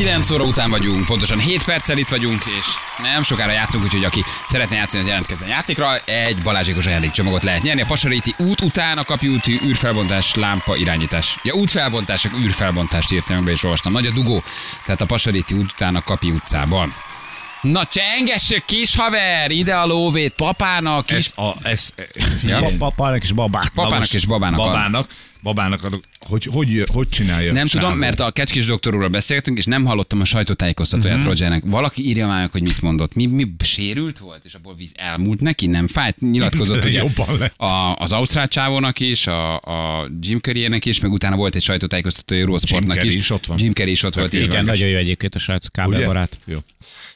9 óra után vagyunk, pontosan 7 perccel itt vagyunk, és nem sokára játszunk, úgyhogy aki szeretne játszani, az jelentkezzen játékra. Egy balázsékos ajándékcsomagot lehet nyerni. A Pasaréti út után a kapjúti űrfelbontás, lámpa irányítás. Ja, útfelbontás, csak űrfelbontást írtam be és olvastam. Nagy a dugó, tehát a Pasaréti út után a Kapi utcában. Na csengessük, kis haver, ide a lóvét, papának, Ez kis a, ez, Ja. Papának és babák. papának és babának. babának, babának adok, hogy, hogy, hogy csinálja? Nem tudom, Csávó? mert a kecskés doktorról beszéltünk, és nem hallottam a sajtótájékoztatóját uh-huh. Rogernek. Valaki írja már hogy mit mondott. Mi, mi sérült volt, és abból víz elmúlt neki? Nem fájt? Nyilatkozott ugye Jobban lett. a, az Ausztrál csávónak is, a, a Jim Carreynek is, meg utána volt egy sajtótájékoztató Eurosportnak Jim Carrey is. is ott van. Jim Carrey is ott volt, igen. Igen, nagyon jó egyébként a srác, kábelbarát. Jó.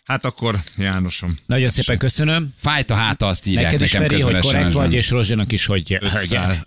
Hát akkor Jánosom. Nagyon szépen köszönöm. Fájt a háta, azt írják Neked is, nekem Feri, hogy korrekt vagy, és Rozsinak is, hogy...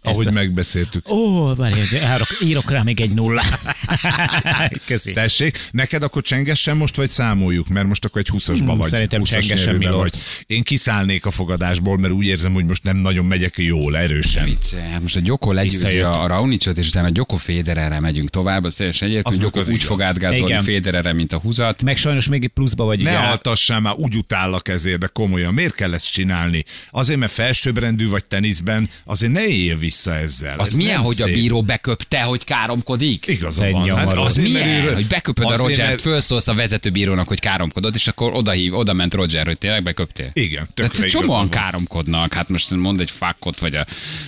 Ahogy a- megbeszéltük. Ó, várj, hogy árok, írok rá még egy nulla. Köszi. Tessék, neked akkor csengessen most, vagy számoljuk? Mert most akkor egy 20-asba Hmm, vagy. szerintem 20-as csengessen, Milord. vagy. Én kiszállnék a fogadásból, mert úgy érzem, hogy most nem nagyon megyek jól, erősen. Vicce, hát most a Gyoko legyőzi a, a Raonicsot, és utána a Gyoko Federerre megyünk tovább, az teljesen egyértelmű. Meg Gyoko úgy igaz. fog átgázolni Igen. Federerre, mint a húzat. Meg sajnos még itt pluszba vagy. Ne altassál már, úgy utállak ezért, de komolyan. Miért kell ezt csinálni? Azért, mert felsőbbrendű vagy teniszben, azért ne éljél vissza ezzel. Az Ez milyen, hogy a. bíró beköpte, hogy káromkodik? Igaza van. Hát azért, mert Milyen? ő- Hogy beköpöd a Rogert, mert- fölszólsz a vezetőbírónak, hogy káromkodott, és akkor oda hív, oda ment Roger, hogy tényleg beköptél. Igen, Tehát csomóan káromkodnak, hát most mond egy fakot, vagy a,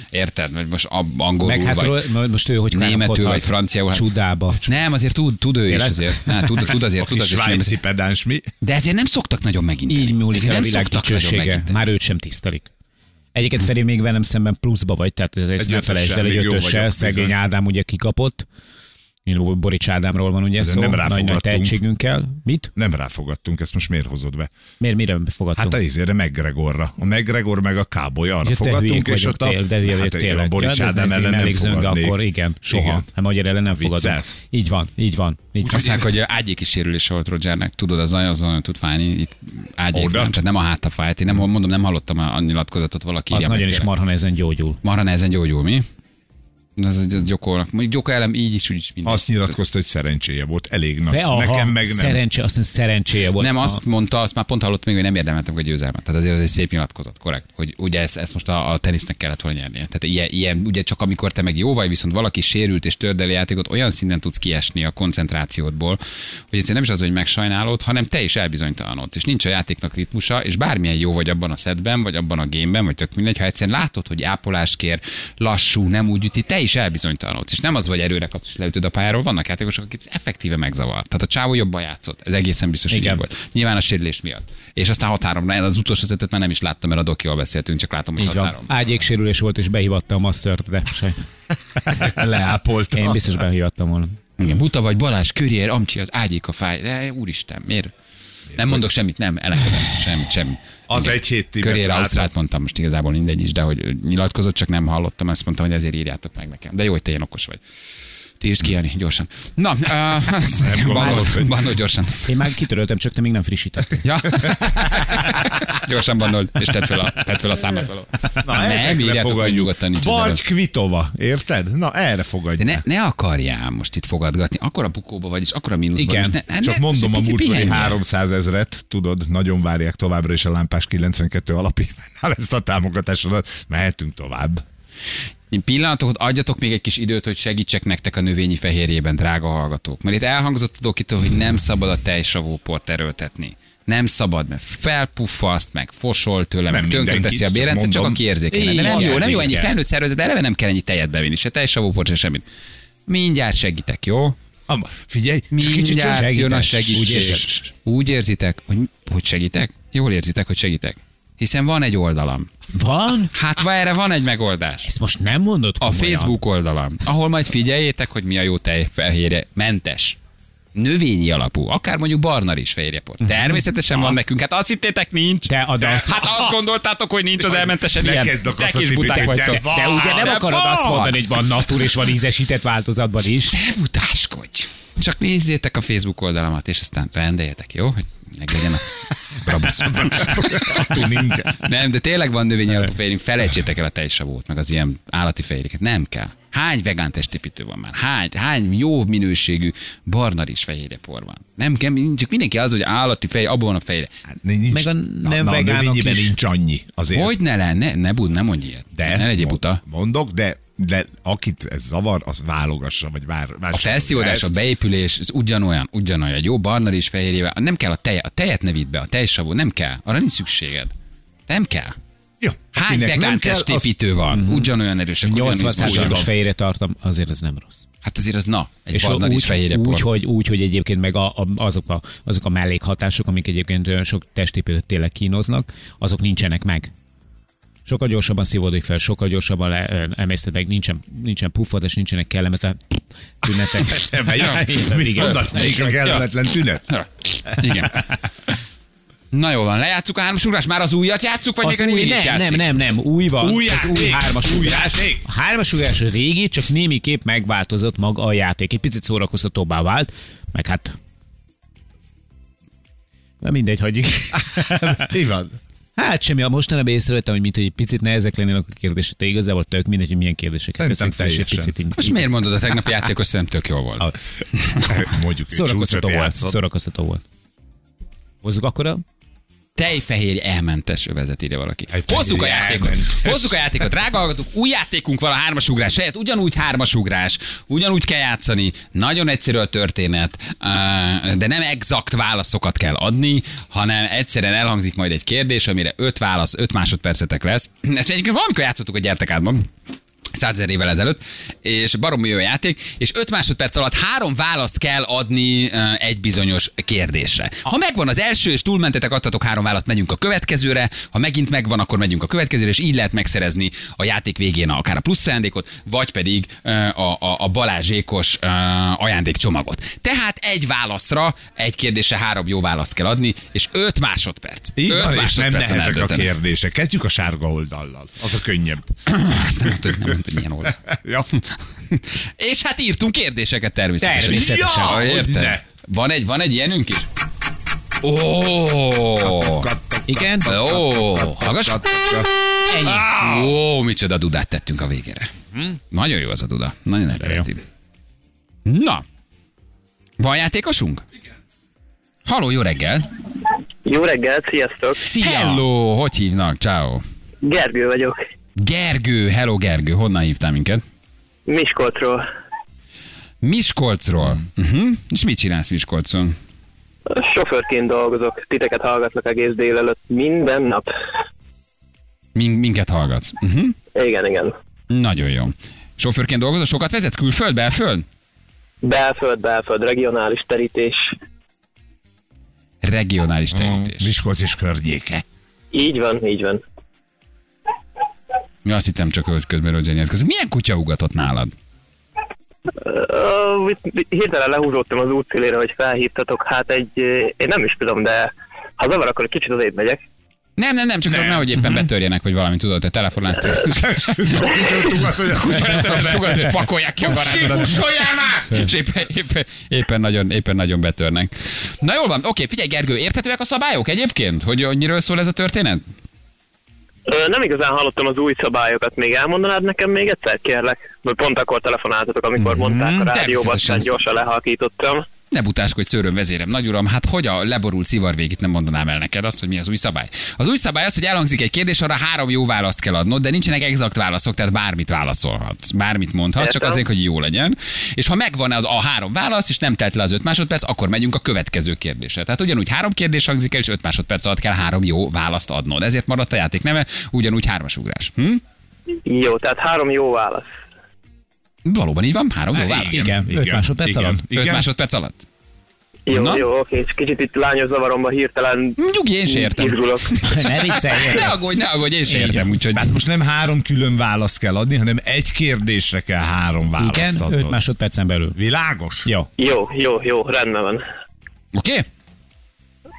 érted, vagy most a- angolul, Meg hát vagy most ő hogy németül, vagy franciául. Hát, Csudába. nem, azért tud, tud ő is azért. Ne, tud, tud azért, tud azért. svájci pedáns mi? De ezért nem szoktak nagyon megint. Így múlik a világ dicsősége. Már őt sem tisztelik. Egyébként Feri még velem szemben pluszba vagy, tehát ez ezt Egy ne felejtsd el, jó ötössel, szegény. Ádám ugye kikapott. Borics Ádámról van ugye szó, nem nagy-nagy ráfogadtunk. tehetségünkkel. Mit? Nem ráfogadtunk, ezt most miért hozod be? Miért, mire fogadtunk? Hát a izére McGregorra. A McGregor meg a Káboly arra Ja, fogadtunk, és ott a, tél, de hülye hát, tényleg. a Borics Ja, Ádám nem ellen nem zöng, fogadnék. akkor igen, soha. Igen. Hát magyar ellen nem fogadunk. Így van, így van. Így. Azt mondják, hogy ágyék is sérülése volt Rogernek. Tudod, az nagyon, az nagyon tud fájni. Itt ágyék nem, tehát nem a háta fájt. Én nem, mondom, nem hallottam a, nyilatkozatot valaki. Az nagyon is marha nehezen gyógyul. Marha nehezen gyógyul, mi? Ez, ez, ez Gyokónak. Mondjuk Gyoko ellen így is, úgy is mindegy. Azt nyilatkozta, hogy szerencséje volt. Elég nagy. De aha, Nekem meg nem. Szerencse, azt mondja, szerencséje volt. Nem, A- azt mondta, azt már pont hallottam még, hogy nem érdemeltem a győzelmet. Tehát azért ez egy szép nyilatkozat, korrekt. Hogy ugye ezt, ezt most a, a tenisznek kellett volna nyernie. Tehát ilyen, ilyen, ugye csak amikor te meg jó vagy, viszont valaki sérült és tördeli játékot, olyan szinten tudsz kiesni a koncentrációdból, hogy egyszerűen nem is az, hogy megsajnálod, hanem te is elbizonytalanodsz. És nincs a játéknak ritmusa, és bármilyen jó vagy abban a szedben, vagy abban a gémben, vagy tök mindegy, ha egyszerűen látod, hogy ápolást kér, lassú, nem úgy üti, te is elbizonytalanodsz. És nem az, vagy erőre kapsz leütöd a pályáról, vannak játékosok, akik effektíve megzavar. Tehát a csávó jobban játszott. Ez egészen biztos, hogy Igen. volt. Nyilván a sérülés miatt. És aztán határomra, az utolsó szetet már nem is láttam, mert a dokival beszéltünk, csak látom, hogy Így határom. Ágyék sérülés volt, és behívatta a masszört, de se. Leápolta. Én biztos behívattam volna. Igen, buta vagy Balázs, Körier, Amcsi, az ágyék a fáj. De úristen, miért? Nem mondok semmit, nem, elengedem, semmit, semmi. Az egy hét tibet látott. Ausztrát mondtam, most igazából mindegy is, de hogy nyilatkozott, csak nem hallottam, ezt mondtam, hogy ezért írjátok meg nekem. De jó, hogy te ilyen okos vagy. Ti írsz ki, Jani, gyorsan. Na, uh, gondolod, hogy- bannol gyorsan. Én már kitöröltem, csak te még nem frissítettél. Ja. Gyorsan bannold, és tedd fel a, tedd fel a számot való. Na, nem, írjátok fogadjuk. nyugodtan, nincs Barcs Kvitova, érted? Na, erre fogadj. De ne, ne akarjál most itt fogadgatni, akkor a bukóba vagy, és akkor a mínuszban. Igen. ne, ne, Csak ne, mondom, a múltkori pihenjél. 300 ezret, tudod, nagyon várják továbbra is a Lámpás 92 alapítványnál ezt a támogatásodat. Mehetünk tovább. Pillanatokat adjatok még egy kis időt, hogy segítsek nektek a növényi fehérjében, drága hallgatók. Mert itt elhangzott dokitól, hogy nem szabad a tejsavó port erőltetni. Nem szabad, mert felpuffaszt, meg fosol tőle, meg mindenkit, tönkreteszi a csak bérendszert, csak aki érzékeny. De nem jó, nem jó ennyi felnőtt szervezet, eleve nem kell ennyi tejet bevinni, se tejsavóport, se semmit. Mindjárt segítek, jó? Am, figyelj, csak kicsit csak jön a segítség. Úgy érzitek, hogy, hogy segítek? Jól érzitek, hogy segítek. Hiszen van egy oldalam. Van? Hát va, erre van egy megoldás. Ezt most nem mondod A komolyan? Facebook oldalam, ahol majd figyeljétek, hogy mi a jó tejfehérje. Mentes. Növényi alapú, akár mondjuk barna is fehérjeport. Természetesen van nekünk, hát azt hittétek nincs. De, de, De, azt, hát azt gondoltátok, hogy nincs az elmentesen ilyen. a Te kis buták de vagytok. van. de ugye nem De akarod van! azt mondani, hogy van natur és van ízesített változatban is. Ne butáskodj! Csak nézzétek a Facebook oldalamat, és aztán rendeljetek, jó? Hogy meglegyen a Brabuszon. A tuning. Nem, de tényleg van növényi alapú fehérjén, felejtsétek el a tejsavót, meg az ilyen állati fehérjéket. Nem kell. Hány vegán testépítő van már? Hány, hány jó minőségű barna rizs fehérjepor van? Nem kell, csak mindenki az, hogy állati fehérje, abban van a fehérje. Nincs, Meg a na, nem na, a vegánok növényiben is. nincs annyi. Azért Hogy ne lenne? Ne, ne, bud, nem mondj ilyet. de, ne legyél buta. Mondok, de, de akit ez zavar, az válogassa, vagy vár, A felszívódás, a beépülés, ez ugyanolyan, ugyanolyan. Egy Jó barna rizs fehérjével. Nem kell a teje, a tejet ne vidd be, a tejsavó, nem kell. Arra nincs szükséged. Nem kell. Jó, Hány az- testépítő van? Ugyanolyan erősek, ugyanolyan 80 izmosúak. os fehérje tartom, azért ez nem rossz. Hát azért az na, egy És barna úgy, fehérjepor. úgy, hogy, úgy, hogy egyébként meg a, a, azok, a, azok a mellékhatások, amik egyébként olyan sok testépítőt tényleg kínoznak, azok nincsenek meg. Sokkal gyorsabban szívódik fel, sokkal gyorsabban le, emészted meg, nincsen, nincsen puffadás, nincsenek kellemetlen tünetek. Nem. Mit mondasz, melyik a kellemetlen tünet? Igen. Na jó van, lejátszuk a hármasugrás, már az újat játszuk, vagy Az még a négyet nem, játszik? nem, nem, nem, új van. Új az új játék, hármas új ugrás. játék. A hármas ugrás a régi, csak némiképp megváltozott maga a játék. Egy picit szórakoztatóbbá vált, meg hát... Na mindegy, hagyjuk. Mi van? Hát semmi, a mostanában észrevettem, hogy mint hogy egy picit nehezek lennének a kérdések, de igazából tök mindegy, hogy milyen kérdéseket veszünk fel, egy picit így- Most miért mondod a tegnapi játékos, szerintem tök jó volt. Mondjuk, Szórakoztató volt. Szórakoztató volt. Hozzuk akkor a... Tejfehérje elmentes övezet, írja valaki. Hozzuk a játékot. elmentes. Hozzuk a játékot. Drága hallgatók, új játékunk van a hármasugrás helyett. Ugyanúgy hármasugrás, ugyanúgy kell játszani. Nagyon egyszerű a történet, de nem exakt válaszokat kell adni, hanem egyszerűen elhangzik majd egy kérdés, amire öt válasz, öt másodpercetek lesz. Ezt egyébként valamikor játszottuk a gyertekádban százezer évvel ezelőtt, és baromi jó játék, és 5 másodperc alatt három választ kell adni ö, egy bizonyos kérdésre. Ha megvan az első, és túlmentetek, adtatok három választ, megyünk a következőre, ha megint megvan, akkor megyünk a következőre, és így lehet megszerezni a játék végén akár a plusz ajándékot, vagy pedig ö, a, a, a Balázsékos ö, ajándékcsomagot. Tehát egy válaszra, egy kérdésre három jó választ kell adni, és 5 másodperc. Így Öt van, és nem nehezek a kérdések. Kezdjük a sárga oldallal. Az a könnyebb. Ezt nem mondta, nem hogy milyen oldal. Ja. És hát írtunk kérdéseket természetesen. Természetesen. Ja, érted? Van egy, van egy ilyenünk is? Ó, Igen? ó, hallgass. Ennyi. Ó, micsoda dudát tettünk a végére. Nagyon jó az a duda. Nagyon eredeti. Na, van játékosunk? Haló, jó reggel! Jó reggelt, sziasztok! Szia! Hello, hogy hívnak? Ciao. Gergő vagyok, Gergő, hello Gergő, honnan hívtál minket? Miskolcról. Miskolcról. Uh-huh. És mit csinálsz Miskolcon? Sofőrként dolgozok, titeket hallgatlak egész délelőtt, minden nap. Min- minket hallgatsz. Uh-huh. Igen, igen. Nagyon jó. Sofőrként dolgozol, sokat vezetsz külföld, belföld? Belföld, belföld, regionális terítés. Regionális terítés. Miskolc és környéke. Így van, így van. Mi azt hittem csak, hogy közben Roger közben. Milyen kutya ugatott nálad? Uh, hirtelen lehúzódtam az útszélére, hogy felhívtatok. Hát egy, én nem is tudom, de ha zavar, akkor egy kicsit azért megyek. Nem, nem, nem, csak nem. nehogy éppen betörjenek, vagy valami, tudod, te telefonálsz. Sugat, és pakolják ki a barátodat. És éppen, éppen, éppen, nagyon, éppen nagyon betörnek. Na jól van, oké, figyelj Gergő, érthetőek a szabályok egyébként? Hogy hogy miről szól ez a történet? Nem igazán hallottam az új szabályokat, még elmondanád nekem még egyszer, kérlek? Pont akkor telefonáltatok, amikor mondták a rádióban, természetesen. aztán gyorsan lehalkítottam. Ne butáskodj, szőröm vezérem, nagyuram, hát hogy a leborult szivar végét nem mondanám el neked azt, hogy mi az új szabály. Az új szabály az, hogy elhangzik egy kérdés, arra három jó választ kell adnod, de nincsenek exakt válaszok, tehát bármit válaszolhatsz, bármit mondhatsz, csak azért, hogy jó legyen. És ha megvan az a három válasz, és nem telt le az öt másodperc, akkor megyünk a következő kérdésre. Tehát ugyanúgy három kérdés hangzik el, és öt másodperc alatt kell három jó választ adnod. Ezért maradt a játék neve, ugyanúgy hármasugrás. Hm? Jó, tehát három jó válasz. Valóban így van, három jó válasz. Igen, öt másodperc igen, alatt. Öt Igen. másodperc alatt. Jó, Na? jó, oké, és kicsit itt lányos zavaromba hirtelen Nyugi, én se értem. izgulok. Ne viccelj, Ne aggódj, ne aggódj, én se Így értem, úgyhogy Hát most nem három külön választ kell adni, hanem egy kérdésre kell három választ Igen, adnod. 5 másodpercen belül. Világos? Jó. Jó, jó, jó, rendben van. oké?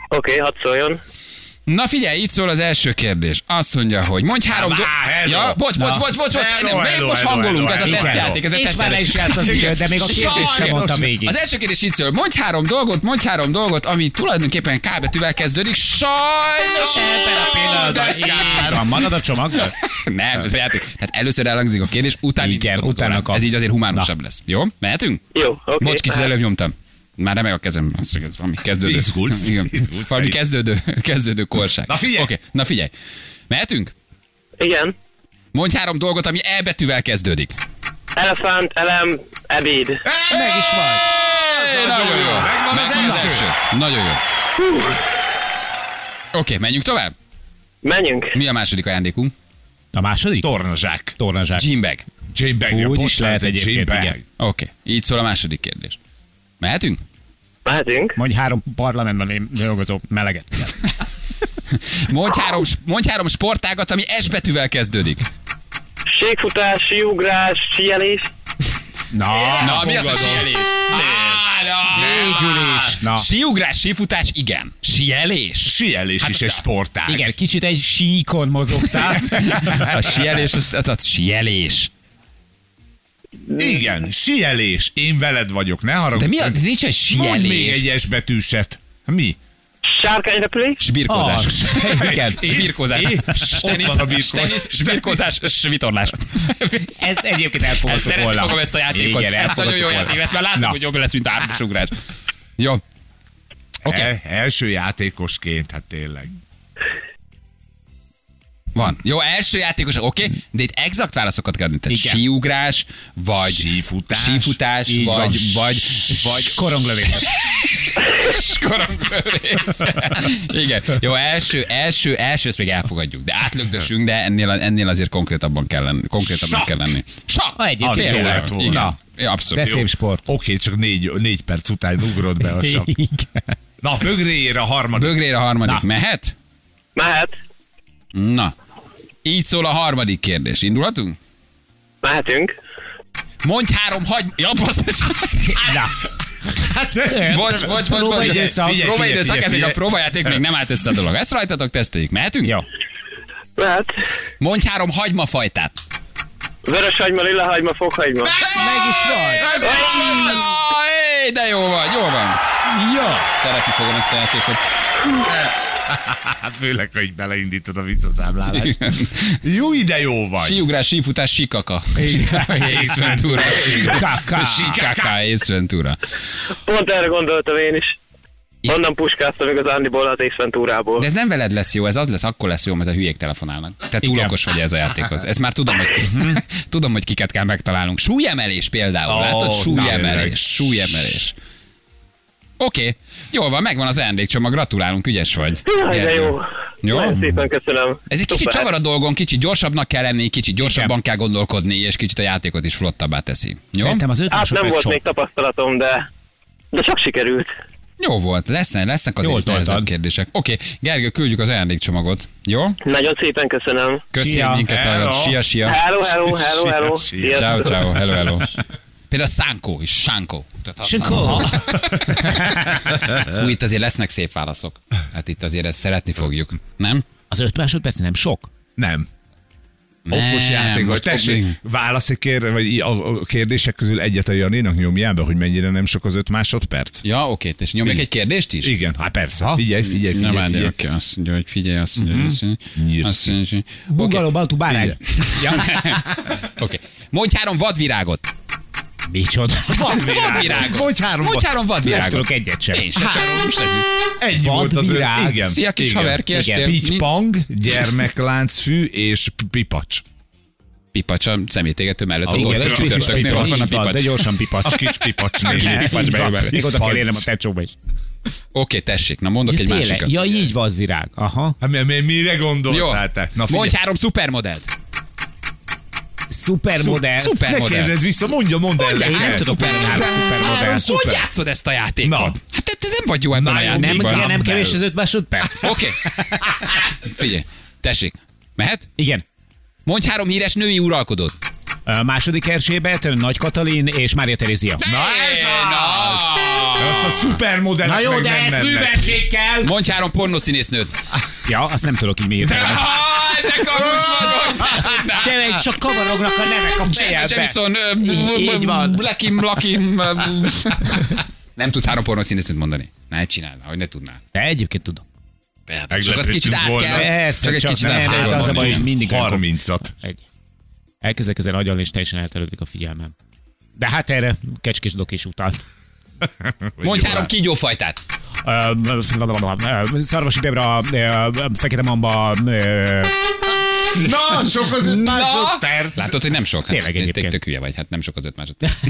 Oké, hadd szóljon. Na figyelj, itt szól az első kérdés. Azt mondja, hogy mondj három... Vá, do- hello. ja, bocs, bocs, bocs, bocs, bocs, Hello, hello, most hangolunk, hello, ez a tesztjáték, ez a És már le is járt az idő, de még a kérdést sem mondtam végig. Az első kérdés így szól, mondj három dolgot, mondj három dolgot, ami tulajdonképpen K betűvel kezdődik, sajnos Ebben a pillanatban marad a csomagban? Nem, ez a játék. Tehát először elhangzik a kérdés, utána Igen, utána kapsz. Ez így azért humánusabb lesz. Jó? Mehetünk? Jó, oké. Bocs, kicsit előbb nyomtam. Már remeg a kezem. Az, ez valami kezdődő. Izgulsz, Igen. izgulsz, Valami kezdődő, kezdődő korság. Na figyelj! Oké, na figyelj. Mehetünk? Igen. Mondj három dolgot, ami E betűvel kezdődik. Elefánt, elem, ebéd. Meg is. Hey, nagyon jó. Megvan az első. Nagyon jó. Oké, menjünk tovább. Menjünk. Mi a második ajándékunk? A második? Tornazsák. Tornazsák. Gymbag. Jane Bag. Úgy is lehet egy egyébként, igen. Oké, így szól a második kérdés. Mehetünk? Mehetünk. Mondj három parlamentben én dolgozó meleget. Mondj három, mondj három sportágat, ami S betűvel kezdődik. Sékfutás, síugrás, síelés. Na, Na, mi az a síelés? Na. Síugrás, sífutás, igen. Síelés? Sielés Hát is egy sportág. Igen, kicsit egy síkon mozogtál. A síelés, az, az, az síelés. Igen, sielés. Én veled vagyok, ne haragudj. De mi a, de nincs egy Mondj még egy S betűset. Mi? Sárkányrepülés. Sbirkózás. Az. Igen. Sbirkózás. É, Tenisz, tenisz, sbirkózás, svitorlás. Ezt egyébként elfogadtuk szeretni volna. fogom ezt a játékot. Igen, ezt nagyon jó játék lesz, mert látom, Na. hogy jobb lesz, mint a hármas ugrás. Jó. Oké, El, első játékosként, hát tényleg. Van. Jó, első játékos, oké, de itt exakt válaszokat kell adni. Tehát Igen. síugrás, vagy Sífutás. sífutás Így vagy, van. vagy, vagy Koronglövés. Skoronglövés. Igen. Jó, első, első, első, ezt még elfogadjuk. De átlögdösünk, de ennél, ennél azért konkrétabban kell lenni. Konkrétabban kell lenni. Sak! Ha egyébként Az jó lett volna. Igen. Na. Ja, abszolút. De szép sport. Oké, csak négy, négy perc után ugrod be a. Igen. Na, bögréjére a harmadik. Bögrére a harmadik. Na. Mehet? Mehet. Na. Így szól a harmadik kérdés. Indulhatunk? Mehetünk. Mondj három hagy... Ja, basszus. Na. Bocs, bocs, bocs, bocs. Próbaidőszak. Figyelj, Próbaidőszak, figyelj, ez a próbajáték, még nem állt össze a dolog. Ezt rajtatok teszteljük. Mehetünk? Jó. Mehet. Mondj három hagymafajtát. Vörös hagyma, lila hagyma, fokhagyma. Meg is vagy. Ez egy Éj, de jó van, jó van. Jó. Szeretni fogom ezt a játékot. Hát főleg, hogy beleindítod a visszaszámlálást. Jó ide jó vagy. Síugrás, sífutás, sikaka. Kaka. Sikaka, Ace Ventura. Pont erre gondoltam én is. Onnan puskáztam még az Andiból az Ace Venturából. De ez nem veled lesz jó, ez az lesz, akkor lesz jó, mert a hülyék telefonálnak. Te túl Igen. okos vagy ez a játékhoz. Ezt már tudom, hogy, tudom, hogy kiket kell megtalálnunk. Súlyemelés például, Ó, látod? Súlyemelés, súlyemelés. Oké, okay. Jól van, megvan az ajándékcsomag, gratulálunk, ügyes vagy. Jaj, de jó. Jó? Nagyon szépen köszönöm. Ez egy kicsit csavar a dolgon, kicsit gyorsabbnak kell lenni, kicsit gyorsabban kell gondolkodni, és kicsit a játékot is flottabbá teszi. Jó? Szerintem az öt Hát nem volt sok. még tapasztalatom, de de csak sikerült. Jó volt, lesznek, lesznek Jól azért nehezebb kérdések. Oké, okay. Gergő, küldjük az ajándékcsomagot. Jó? Nagyon szépen köszönöm. Szia. minket. Sia, sia. Hello, hello, hello, hello. Ciao, ciao, hello, hello. Például Szánkó is, Sánkó. Sikó. Fú, itt azért lesznek szép válaszok. Hát itt azért ezt szeretni fogjuk. Nem? Az öt másodperc nem sok? Nem. Okos Nem, játékos. most Tessék, ok- válasz egy vagy a a kérdések közül egyet a Janinak nyomjál be, hogy mennyire nem sok az öt másodperc. Ja, oké, és nyomjak egy kérdést is? Igen, hát persze. Figyelj, figyelj, Nem figyelj. várj, figyelj. oké, azt mondja, hogy figyelj, azt mondja, azt mondja, Nyírsz. azt mondja, Bungaló, Baltú, Bárány. Oké. Mondj három vadvirágot. Micsoda. Vadvirágot. Mondj három Mondj vad- három Nem tudok egyet sem. Én sem, most egy. Volt az öt. Vadvirág. Igen. Szia, kis haver, kiestél. Igen. Mi? Pitypang, gyermekláncfű és pipacs. Pipacs a szemétégető mellett. A igen, csütörtöknél ott van a van, de pipacs. gyorsan pipacs. A kis pipacs. kis néni. pipacs bejön Még oda kell Pipacs. érnem a tecsóba is. Oké, tessék, na mondok Ja, egy tényleg? másikat. Ja, így van az virág. Aha. Hát mi- mi- mire gondoltál te? Na mondj három szupermodellt. Szupermodell. Ne Szupermodell. kérdezz vissza, mondja, mondd el Én nem tudok három szupermodell. Hogy játszod ezt a játékot? Na. Hát te, te nem vagy jó a jó, Nem, játékban. nem Van kevés az öt másodperc? Oké. Figyelj, tessék. Mehet? Igen. Mondj három híres női uralkodót. A második Erzsébet, Nagy Katalin és Mária Terézia. Na ez az! Azt a szupermodellek Na jó, meg de nem ezt mennek. műveltség kell! Mondj három pornószínésznőt. Ja, azt nem tudok így miért. Ah, vagy, De csak kavarognak a nevek a fejedbe. Jamison, Így- van. Lakim, Lakim. Nem tudsz három pornószínésznőt mondani. Ne csináld, hogy ne tudnál. De egyébként tudom. Persze, Csak az kicsit át kell. Persze, Csak egy kicsit át kell az a baj, hogy mindig 30-at. Egy. Elkezdek ezen agyalni, és teljesen elterülődik a figyelmem. De hát erre kecskés dok is utalt. Mondj három kígyófajtát. Szarvasi bebra, fekete mamba, Na, sok az öt másodperc. Látod, hogy nem sok. Hát, Tényleg tök- egyébként. Tök hülye vagy, hát nem sok az öt másodperc.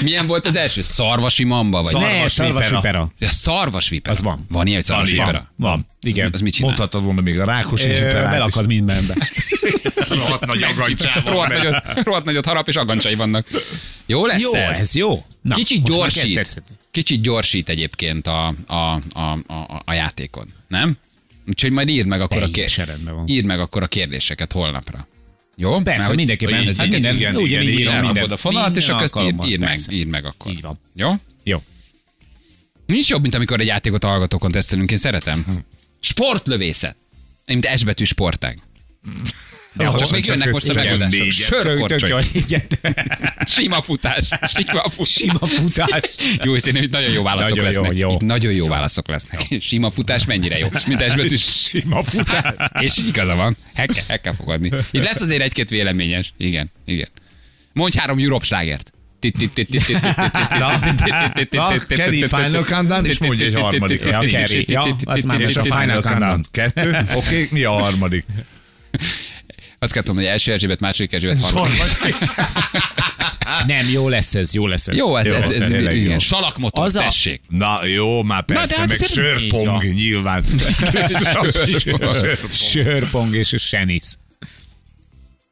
Milyen volt az első? Szarvasi mamba? Vagy? Ne, Szarvas szarvas vipera. vipera. Szarvas vipera. Az van. Van ilyen, hogy szarvas Van, vipera? Van, igen. Az mit csinál? Mondhatod volna még a rákos viperát is. Belakad mindenbe. Rohadt nagy agancsával. Rohadt nagyot, rohadt nagyot harap, és agancsai vannak. Jó lesz Jó, ez? ez jó. Na, Kicsit gyorsít. Kicsit gyorsít egyébként a, a, a, a, a játékon, nem? Úgyhogy majd írd meg akkor a, van. írd meg akkor a kérdéseket holnapra. Jó? Persze, Mert mindenképpen. Így, Hát minden, igen, ugyanígy igen, írom minden. a fonalat, és akkor ezt írd, írd meg, írd meg akkor. Így van. Jó? Jó. Nincs jobb, mint amikor egy játékot hallgatókon tesztelünk, én szeretem. Sportlövészet. Mint S betű sportág. De Ja, csak még jönnek most a megoldások. jó, igen. Sima futás. Sima futás. Sima futás. Jó, és itt nagyon jó válaszok Nagyon jó, lesznek. jó. Itt nagyon jó válaszok lesznek. Sima futás mennyire jó. Mint esbetűs. Sima futás. És igaza van. El kell, el kell fogadni. Itt lesz azért egy-két véleményes. Igen, igen. Mondj három Europe slágert. Na, Final Countdown, és mondj egy harmadik. Ja, Kerry. Ja, az már És most a Final Countdown. Kettő. Oké, mi a harmadik? Azt kell tudni, hogy első Erzsébet, második Erzsébet, harmadik. Nem, jó lesz ez, jó lesz ez. Jó, ez, Jó, ez, ez, ez jó. igen. Salakmotor, Az a- tessék. Na jó, már de persze, hát meg sörpong nyilván. Sörpong. És a senisz.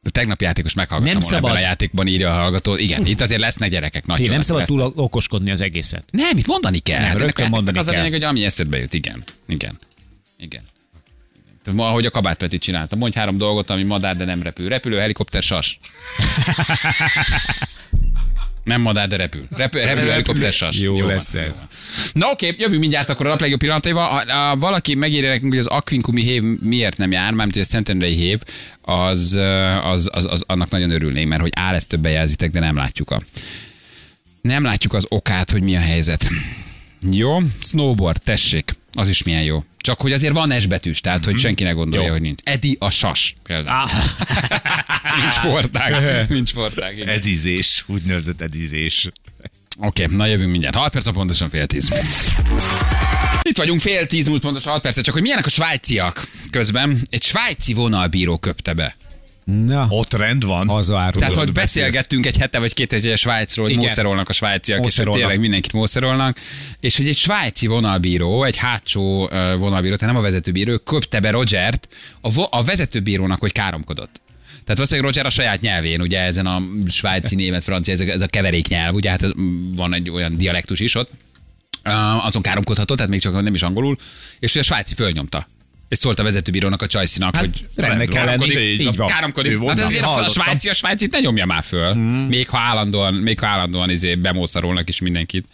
A tegnap játékos meghallgattam Nem volna ebben szabad. a játékban írja a hallgató. Igen, itt azért lesznek gyerekek, nagy Én nem szabad lesznek. túl okoskodni az egészet. Nem, itt mondani kell. Nem, Hát rögtön a játéknak mondani az a kell. lényeg, hogy ami eszedbe jut. Igen, igen, igen. Ahogy a kabát Peti csinálta. Mondj három dolgot, ami madár, de nem repül. Repülő, helikopter, sas. Nem madár, de repül. Repül, repülő, helikopter, sas. Jó van, lesz jó ez. van. Na oké, jövünk mindjárt akkor a nap legjobb pillanataival. Ha, ha valaki megírja nekünk, hogy az Aquincumi hév miért nem jár, mármint hogy a Szentendrei hév, az, az, az, az, annak nagyon örülnék, mert hogy áll, ezt többen jelzitek, de nem látjuk a, nem látjuk az okát, hogy mi a helyzet. Jó, snowboard, tessék, az is milyen jó. Csak hogy azért van S betűs, tehát hogy senki ne gondolja, Jó. hogy nincs. Edi a sas például. Nincs sportág. Nincs sportág. igen. Edizés, úgynevezett edizés. Oké, okay, na jövünk mindjárt. 6 perc, pontosan fél tíz. Itt vagyunk fél tíz múlt pontosan 6 perc, csak hogy milyenek a svájciak közben. Egy svájci vonalbíró köpte be. Na, Ott rend van. hazaárulod. Tehát, hogy beszél- beszélgettünk egy hete vagy két hete Svájcról, hogy mószerolnak a svájciak, és hogy tényleg mindenkit mószerolnak, és hogy egy svájci vonalbíró, egy hátsó vonalbíró, tehát nem a vezetőbíró, köpte be Rogert a, vo- a vezetőbírónak, hogy káromkodott. Tehát valószínűleg Roger a saját nyelvén, ugye ezen a svájci, német, francia, ez a, ez a keverék nyelv, ugye hát van egy olyan dialektus is ott, azon káromkodhatott, tehát még csak nem is angolul, és ugye a svájci fölnyomta. És szólt a vezetőbírónak, a Csajcinak, Hát, hogy rendben kell lenni. káromkodik. Így Így van. Káromkodik. Ő Hát azért a, svájci, a svájcit ne nyomja már föl. Hmm. Még ha állandóan, még ha állandóan izé bemószarolnak is mindenkit.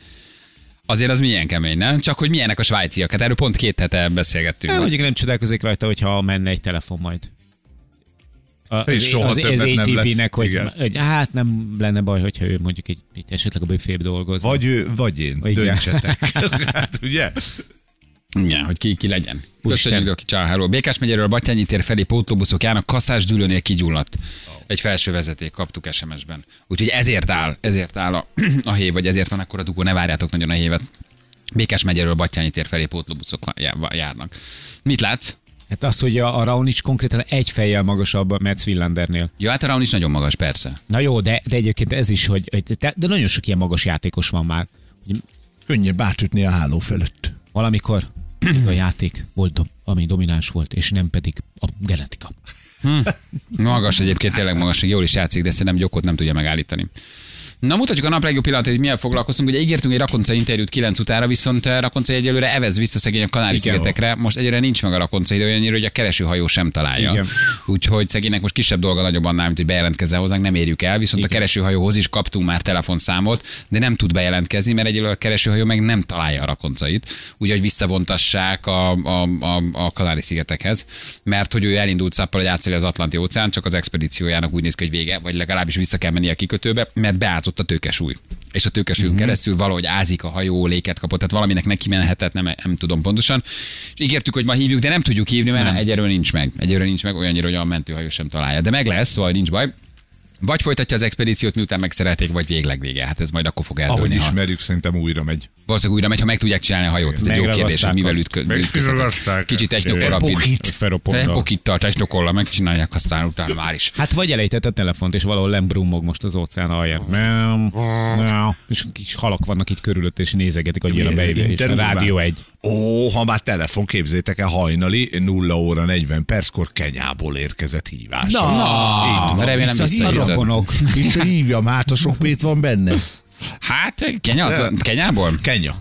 Azért az milyen kemény, nem? Csak hogy milyenek a svájciak. Hát erről pont két hete beszélgettünk. Nem, mondjuk nem csodálkozik rajta, hogyha menne egy telefon majd. A, És soha az, többet az nem lesz. ATP-nek, hogy, Igen. hogy, hát nem lenne baj, hogyha ő mondjuk egy, egy esetleg a büfébe dolgozik. Vagy ő, vagy én. Igen. Döntsetek. hát ugye? Igen, hogy ki, ki legyen. Köszönjük, aki Csá, hello. Békás megyéről Batyányi tér felé pótlóbuszok járnak, kasszás dűlőnél kigyulladt. Egy felső vezeték, kaptuk SMS-ben. Úgyhogy ezért áll, ezért áll a, a hév, vagy ezért van akkor a dugó, ne várjátok nagyon a hévet. Békás megyéről Batyányi tér felé pótlóbuszok já- járnak. Mit látsz? Hát az, hogy a, a Raonic konkrétan egy fejjel magasabb a Metz Willandernél. Ja, hát a Raun is nagyon magas, persze. Na jó, de, de egyébként ez is, hogy, hogy de, de nagyon sok ilyen magas játékos van már. Könnyebb átütni a háló fölött. valamikor a játék volt, ami domináns volt, és nem pedig a genetika. Magas egyébként, tényleg magas, jól is játszik, de szerintem gyokot nem tudja megállítani. Na mutatjuk a nap legjobb pillanatot, hogy milyen foglalkoztunk. Ugye ígértünk egy Rakonca interjút 9 utára, viszont eh, Rakonca egyelőre evez vissza szegény a Kanári-szigetekre. Most egyre nincs meg a Rakonca idő, olyannyira, hogy a keresőhajó sem találja. Igen. Úgyhogy szegénynek most kisebb dolga nagyobb annál, mint hogy bejelentkezzen hozzánk, nem érjük el. Viszont a keresőhajóhoz is kaptunk már telefonszámot, de nem tud bejelentkezni, mert egyelőre a keresőhajó meg nem találja a rakoncait. Úgyhogy visszavontassák a, a, a, a Kanári-szigetekhez, mert hogy ő elindult szappal, hogy átszéli az Atlanti óceán, csak az expedíciójának úgy néz ki, hogy vége, vagy legalábbis vissza kell menni a kikötőbe, mert beázott a tőkesúly. És a tőkesúlyon Mhm. uh-huh. keresztül valahogy ázik a hajó, léket kapott, tehát valaminek neki menhetett, nem, nem tudom pontosan. És ígértük, hogy ma hívjuk, de nem tudjuk hívni, mert nem. egyelőre nincs meg. Egyelőre nincs meg, olyannyira, hogy a mentőhajó sem találja. De meg lesz, szóval nincs baj. Vagy folytatja az expedíciót, miután megszerelték, vagy végleg vége. Hát ez majd akkor fog eldőlni. Ahogy ha- ismerjük, szerintem újra megy. Valószínűleg újra megy, ha meg tudják csinálni a hajót. Ez egy jó kérdés, hogy mivel azt. ütkö- Megragaszták. ütközhetnek. Kicsit technokolla. Pokit. Ferroponra. Pokittal, technokolla, megcsinálják, aztán utána már is. Hát vagy elejtett a telefont, és valahol lembrumog most az óceán alján. És kis halak vannak itt körülött, és nézegetik, hogy jön a beébe, és a Interjúban. rádió egy. Ó, ha már telefon, képzétek el, hajnali 0 óra 40 perckor Kenyából érkezett hívás. Na, Itt van, remélem A visszahívtad. rokonok. Visszahívjam, hát a sok pét van benne. Hát, Kenya, az, Kenyából? Kenya.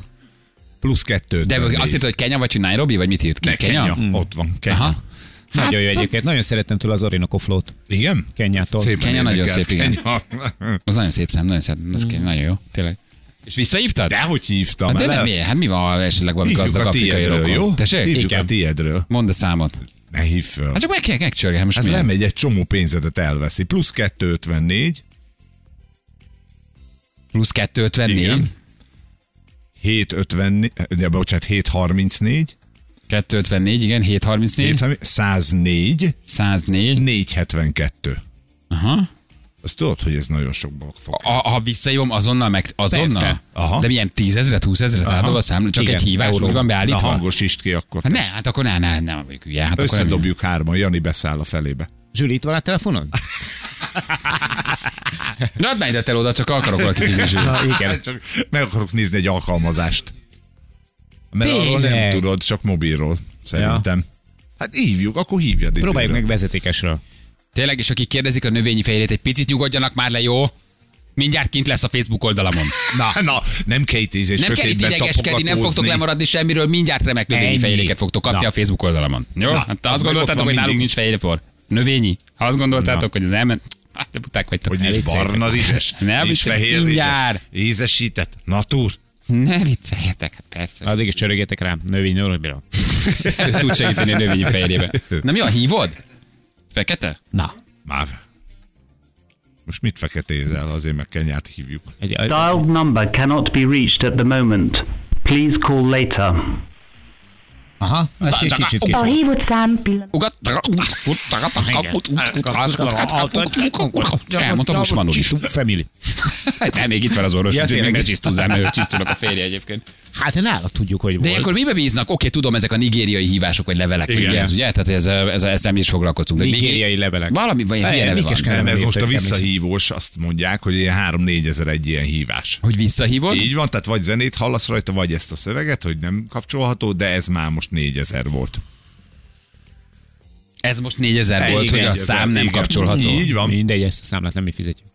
Plusz kettő. De azt írta, hogy Kenya vagy hogy Nairobi, vagy mit írt ki? Ne, Kenya. Ott van, Kenya. Aha. Nagyon jó egyébként. Nagyon szerettem tőle az Orinoco flót. Igen? Kenyától. Szépen Kenya nagyon szép, igen. Kenya. Az nagyon szép szám, nagyon szép, az mm. nagyon jó, tényleg. És visszahívtad? De hogy hívtam Hát de nem, miért? Hát mi van, ha esetleg valami Hívjuk gazdag afrikai rokon? jó? Tessék? Hívjuk Igen. a tiédről. Mondd a számot. Ne hívd föl. Hát csak meg kell megcsörgeni, hát most Hát lemegy egy csomó pénzedet elveszi. Plusz 254, Plusz 254, Igen. 754, de bocsánat, 734, 254, igen, 734, 104, 104. 472. Aha. Azt tudod, hogy ez nagyon sokba fog. A, ha visszahívom, azonnal meg azonnal? Persze. Aha. De milyen tízezret, húszezret átadva a számla, csak Igen, egy hívás euró. úgy van Na beállítva? hangosítsd ki akkor. Hát ne, hát akkor ne, ne, nem vagyok hülye. Hát akkor nem- Összedobjuk hárman, Jani beszáll a felébe. Zsüli, itt van a telefonod? De add már ide oda, csak akarok valakit. Na, igen. Csak meg akarok nézni egy alkalmazást. Mert Tényleg? arról nem tudod, csak mobilról, szerintem. Hát hívjuk, akkor hívjad. Próbáljuk izéről. meg vezetékesről. Tényleg, és akik kérdezik a növényi fehérjét, egy picit nyugodjanak már le, jó? Mindjárt kint lesz a Facebook oldalamon. Na, na nem kell itt ízés, Nem kell itt idegeskedni, nem fogtok lemaradni semmiről, mindjárt remek növényi fehérjéket fogtok kapni Na. a Facebook oldalamon. Jó? Na, hát azt gondoltátok, hogy nálunk nincs fehérjépor? Növényi? Ha azt gondoltátok, hogy az elment, hát te buták vagytok. Hogy nincs barna rizses, Ne nincs fehér rizses, ízesített, natúr. Ne vicceljetek, hát persze. Addig is csörögjetek rám. Növény nőröbbiről. Tud segíteni a növényi fehérjébe. Na mi a hívod? Fekete? Na. Máv. Most mit feketézel, azért meg Kenyát hívjuk. Dialed number cannot be reached at the moment. Please call later. Aha, hát egy kicsit A később. hívott szám pillanat. Elmondtam, most van Csisztú family. Hát nem, még itt van az orvos, úgyhogy még ne csisztúzzál, mert ő csisztúnak a férje egyébként. Hát nála tudjuk, hogy De akkor mibe bíznak? Oké, tudom, ezek a nigériai hívások, vagy levelek, vagy Igen. mi ez, ugye? Tehát ez, ez, ezzel mi is foglalkoztunk. De Nigériai levelek. Valami, vagy van. kell- Nem, ez most a visszahívós, azt mondják, hogy ilyen 3-4 ezer egy ilyen hívás. Hogy visszahívod? Így van, tehát vagy zenét hallasz rajta, vagy ezt a szöveget, hogy nem kapcsolható, de ez már most 4000 volt. Ez most 4000 Ennyi, volt, hogy a 4000, szám nem igen. kapcsolható. Így van. Mindegy, ezt a számlát nem mi fizetjük.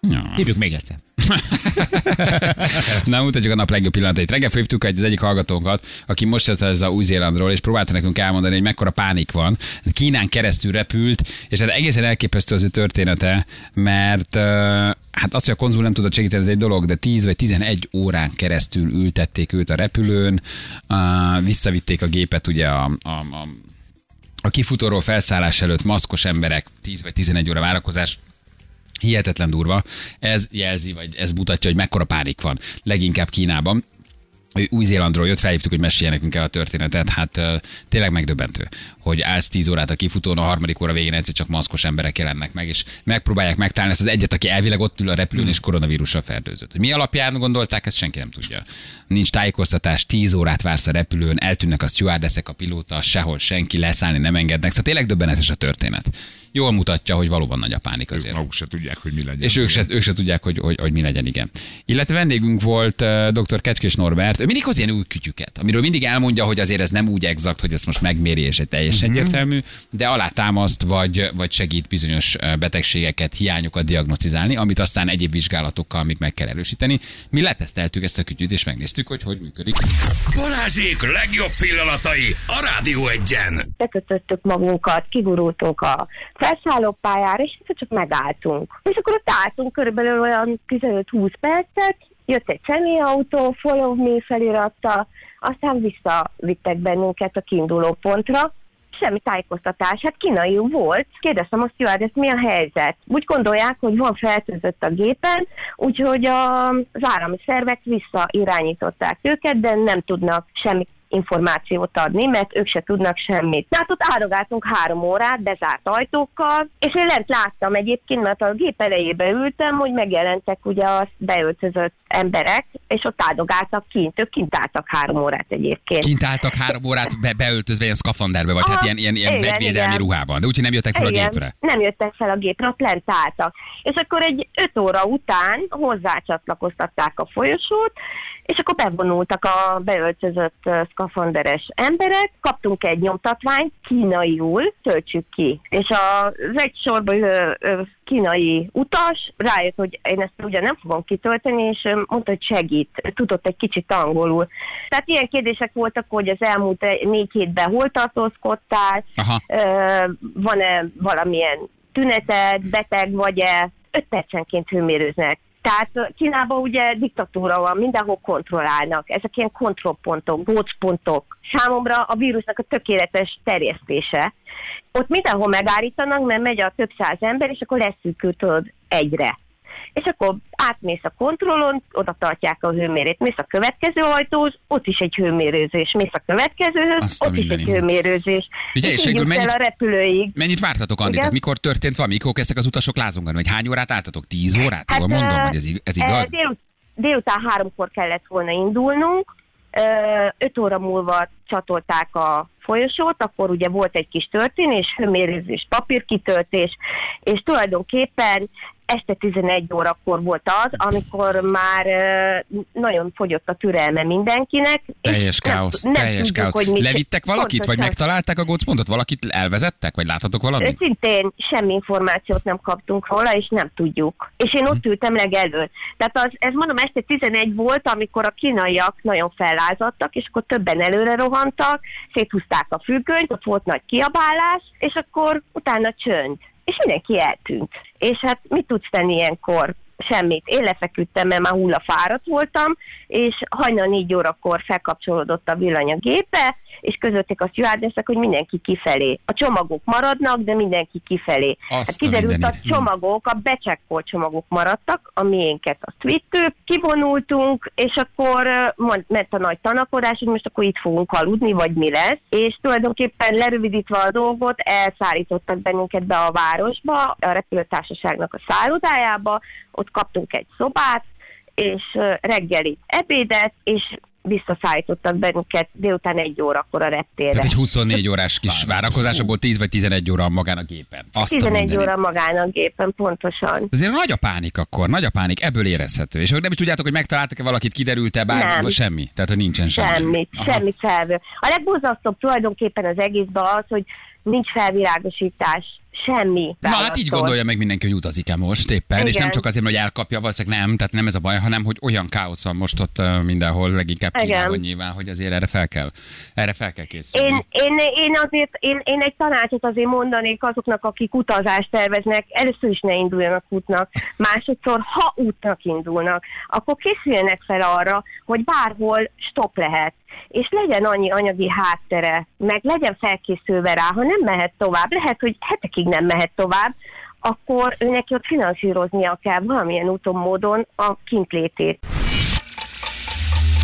Ja. Hívjuk még egyszer. Na, mutatjuk a nap legjobb pillanatait. Reggel fővtük egy az egyik hallgatónkat, aki most jött ez a Új-Zélandról, és próbálta nekünk elmondani, hogy mekkora pánik van. Kínán keresztül repült, és hát egészen elképesztő az ő története, mert hát az, hogy a konzul nem tudott segíteni, ez egy dolog, de 10 vagy 11 órán keresztül ültették őt a repülőn, visszavitték a gépet ugye a, a, a a kifutóról felszállás előtt maszkos emberek, 10 vagy 11 óra várakozás, Hihetetlen durva. Ez jelzi, vagy ez mutatja, hogy mekkora pánik van. Leginkább Kínában. Új-Zélandról jött, felhívtuk, hogy mesélje nekünk el a történetet. Hát tényleg megdöbbentő, hogy állsz 10 órát a kifutón, a harmadik óra végén egyszer csak maszkos emberek jelennek meg, és megpróbálják megtalálni ezt az egyet, aki elvileg ott ül a repülőn, és koronavírussal fertőzött. Hogy mi alapján gondolták, ezt senki nem tudja. Nincs tájékoztatás, 10 órát vársz a repülőn, eltűnnek a stewardessek, a pilóta, sehol senki, leszállni nem engednek. Szóval tényleg döbbenetes a történet. Jól mutatja, hogy valóban nagy a pánik Ők azért. maguk se tudják, hogy mi legyen. És ők se, ők se tudják, hogy, hogy, hogy mi legyen, igen. Illetve vendégünk volt uh, dr. Kecskés Norbert, mindig hoz ilyen új kütyüket, amiről mindig elmondja, hogy azért ez nem úgy exakt, hogy ezt most megméri, és egy teljesen Mhm. egyértelmű, de alátámaszt, vagy, vagy segít bizonyos betegségeket, hiányokat diagnosztizálni, amit aztán egyéb vizsgálatokkal még meg kell erősíteni. Mi leteszteltük ezt a kütyüt, és megnéztük, hogy hogy működik. Balázsék legjobb pillanatai a Rádió egyen. bekötöttük magunkat, kigurultunk a felszállópályára, és csak megálltunk. És akkor ott álltunk körülbelül olyan 15-20 percet, jött egy személyautó, follow me felirattal, aztán visszavittek bennünket a kiinduló pontra, semmi tájékoztatás, hát kínai volt. Kérdeztem azt, hogy ez mi a helyzet? Úgy gondolják, hogy van fertőzött a gépen, úgyhogy a, az állami szervek visszairányították őket, de nem tudnak semmi információt adni, mert ők se tudnak semmit. Tehát ott áldogáltunk három órát, bezárt ajtókkal, és én lent láttam egyébként, mert a gép elejébe ültem, hogy megjelentek ugye a beöltözött emberek, és ott áldogáltak kint, ők kint álltak három órát egyébként. Kint álltak három órát be, beöltözve ilyen szkafanderbe, vagy hát Aha, ilyen, ilyen, ilyen igen, vegyvédelmi igen. ruhában, de úgyhogy nem jöttek fel a Igen, gépre. Nem jöttek fel a gépre, ott lent álltak. És akkor egy öt óra után hozzácsatlakoztatták a folyosót, és akkor bevonultak a beöltözött szkafanderes emberek, kaptunk egy nyomtatványt, kínaiul, töltsük ki. És a- az egy sorba ülő kínai utas rájött, hogy én ezt ugye nem fogom kitölteni, és mondta, hogy segít, tudott egy kicsit angolul. Tehát ilyen kérdések voltak, hogy az elmúlt négy hétben hol tartózkodtál, Aha. Van-e valamilyen tüneted, beteg vagy-e, 5 percenként hőmérőznek. Tehát Kínában ugye diktatúra van, mindenhol kontrollálnak. Ezek ilyen kontrollpontok, gócpontok. Számomra a vírusnak a tökéletes terjesztése. Ott mindenhol megállítanak, mert megy a több száz ember, és akkor leszűkül tudod egyre. És akkor átmész a kontrollon, oda tartják a hőmérét, mész a következő ajtóhoz, ott is egy hőmérőzés, mész a következőhöz, Azt a ott is egy hőmérőzés. Ugye, és és végül mennyit- a repülőig. Mennyit vártatok, Andi? Tehát mikor történt valami? Mikor kezdtek az utasok lázongani? Vagy hány órát álltatok? Tíz órát? Hát, mondom, hogy ez, ez igaz? Délut, délután háromkor kellett volna indulnunk, öt óra múlva csatolták a folyosót, akkor ugye volt egy kis történés, hőmérőzés, papírkitöltés, és tulajdonképpen este 11 órakor volt az, amikor már nagyon fogyott a türelme mindenkinek. Teljes nem- káosz, nem teljes tudjuk, káosz. hogy mit- Levittek valakit, vagy Pontosan. megtalálták a gócpontot? Valakit elvezettek, vagy láthatok valamit? Szintén semmi információt nem kaptunk róla, és nem tudjuk. És én ott ültem legelőtt. Tehát az, ez mondom, este 11 volt, amikor a kínaiak nagyon fellázadtak, és akkor többen előre rohantak, széthúzták a függönyt, ott volt nagy kiabálás, és akkor utána csönd. És mindenki eltűnt. És hát mit tudsz tenni ilyenkor? Semmit. Én lefeküdtem, mert már hullafáradt voltam, és hajnal négy órakor felkapcsolódott a villany a gépe, és közötték a stewardessek, hogy mindenki kifelé. A csomagok maradnak, de mindenki kifelé. Azt hát a kiderült, a mindenit. csomagok, a becsekkolt csomagok maradtak, a miénket azt vittük, kivonultunk, és akkor ment a nagy tanakodás, hogy most akkor itt fogunk aludni, vagy mi lesz. És tulajdonképpen lerövidítve a dolgot, elszállítottak bennünket be a városba, a repülőtársaságnak a szállodájába, ott kaptunk egy szobát, és ö, reggeli ebédet, és visszaszállítottak bennünket délután egy órakor a reptérre. Tehát egy 24 órás kis várakozásból 10 vagy 11 óra magán a gépen. Azt a 11 mindenit. óra magán a gépen, pontosan. Azért nagy a pánik akkor, nagy a pánik, ebből érezhető. És akkor nem is tudjátok, hogy megtaláltak-e valakit, kiderült-e bár, Nem. vagy semmi. Tehát, hogy nincsen semmi. Semmi, Aha. semmi felvő. A legborzasztóbb tulajdonképpen az egészben az, hogy nincs felvilágosítás, semmi. Na hát így gondolja meg mindenki, hogy utazik-e most éppen, és Igen. nem csak azért, hogy elkapja, valószínűleg nem, tehát nem ez a baj, hanem hogy olyan káosz van most ott mindenhol, leginkább Igen. Kínában nyilván, hogy azért erre fel kell, erre fel kell készülni. Én, én, én azért, én, én egy tanácsot azért mondanék azoknak, akik utazást terveznek, először is ne induljanak útnak, másodszor, ha útnak indulnak, akkor készüljenek fel arra, hogy bárhol stop lehet, és legyen annyi anyagi háttere, meg legyen felkészülve rá, ha nem mehet tovább, lehet, hogy hetekig nem mehet tovább, akkor őnek ott finanszíroznia kell valamilyen úton, módon a kintlétét.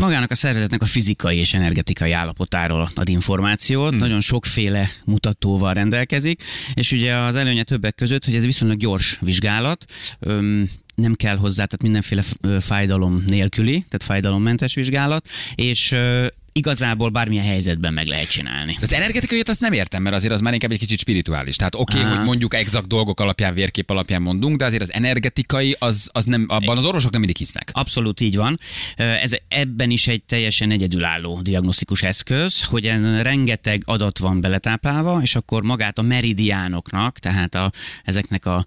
Magának a szervezetnek a fizikai és energetikai állapotáról ad információt, hmm. nagyon sokféle mutatóval rendelkezik, és ugye az előnye többek között, hogy ez viszonylag gyors vizsgálat, öm, nem kell hozzá, tehát mindenféle fájdalom nélküli, tehát fájdalommentes vizsgálat, és igazából bármilyen helyzetben meg lehet csinálni. Az energetikai azt nem értem, mert azért az már inkább egy kicsit spirituális. Tehát oké, okay, hogy mondjuk exakt dolgok alapján, vérkép alapján mondunk, de azért az energetikai, az, az nem, abban az orvosok nem mindig hisznek. Abszolút így van. Ez ebben is egy teljesen egyedülálló diagnosztikus eszköz, hogy en rengeteg adat van beletáplálva, és akkor magát a meridiánoknak, tehát a, ezeknek a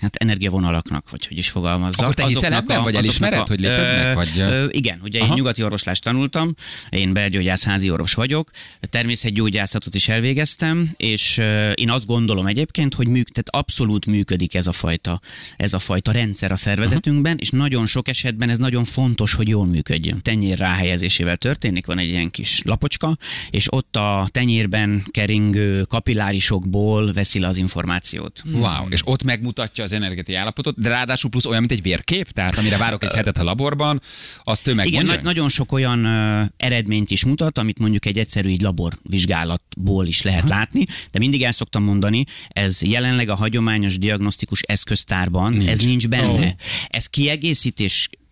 hát energiavonalaknak, vagy hogy is fogalmazzak. Akkor te hiszel ebben, vagy elismered, hogy léteznek, vagy- Ö, igen, ugye Aha. én nyugati orvoslást tanultam, én belgyógyász házi orvos vagyok, természetgyógyászatot is elvégeztem, és én azt gondolom egyébként, hogy műk, tehát abszolút működik ez a fajta, ez a fajta rendszer a szervezetünkben, és nagyon sok esetben ez nagyon fontos, hogy jól működjön. Tenyér ráhelyezésével történik, van egy ilyen kis lapocska, és ott a tenyérben keringő kapillárisokból veszi le az információt. Wow, és ott megmutatja az energetikai állapotot, de ráadásul plusz olyan, mint egy vérkép, tehát amire várok egy hetet a laborban, azt ő Igen, na- nagyon sok olyan ö, eredményt is mutat, amit mondjuk egy egyszerű így laborvizsgálatból is lehet látni, de mindig el szoktam mondani, ez jelenleg a hagyományos diagnosztikus eszköztárban, nincs. ez nincs benne. Oh. Ez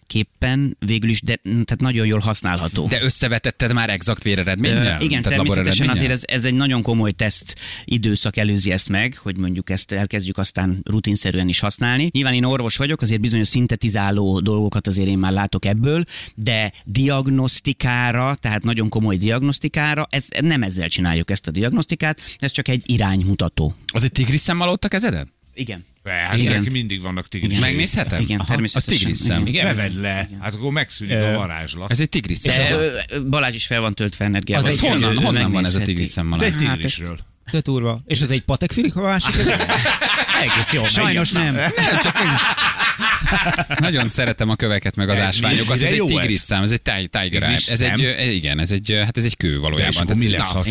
kiegészítésképpen végül is, de tehát nagyon jól használható. De összevetetted már exakt véreredménnyel? Ö, igen, Tehát természetesen azért ez, ez egy nagyon komoly teszt időszak előzi ezt meg, hogy mondjuk ezt elkezdjük aztán rutinszerűen is használni. Nyilván én orvos vagyok, azért bizonyos szintetizáló dolgokat azért én már látok ebből, de diagnosztikára, tehát nagyon komoly diagnosztikára, ez, nem ezzel csináljuk ezt a diagnosztikát, ez csak egy iránymutató. Az egy tigris szemmel ott a kezeden? Igen. Hát Igen. neki mindig vannak tigris. Megnézhetem? Igen, Az természetesen. tigris szem. Igen. Ne vedd le, hát akkor megszűnik a varázslat. Ez egy tigris ö, Balázs is fel van töltve energiával. Az honnan, honnan van ez a megnézheti. tigris szem? De egy Malán? tigrisről. De turva. És ez egy patekfilik a másik? Egész jó. Sajnos nem. Nagyon szeretem a köveket, meg az Ez ásványokat. Ez egy jó tigris ez? szám, ez egy ti- tiger Ez egy, ö, igen, ez egy, hát ez egy kő De valójában. akkor mi lesz, ha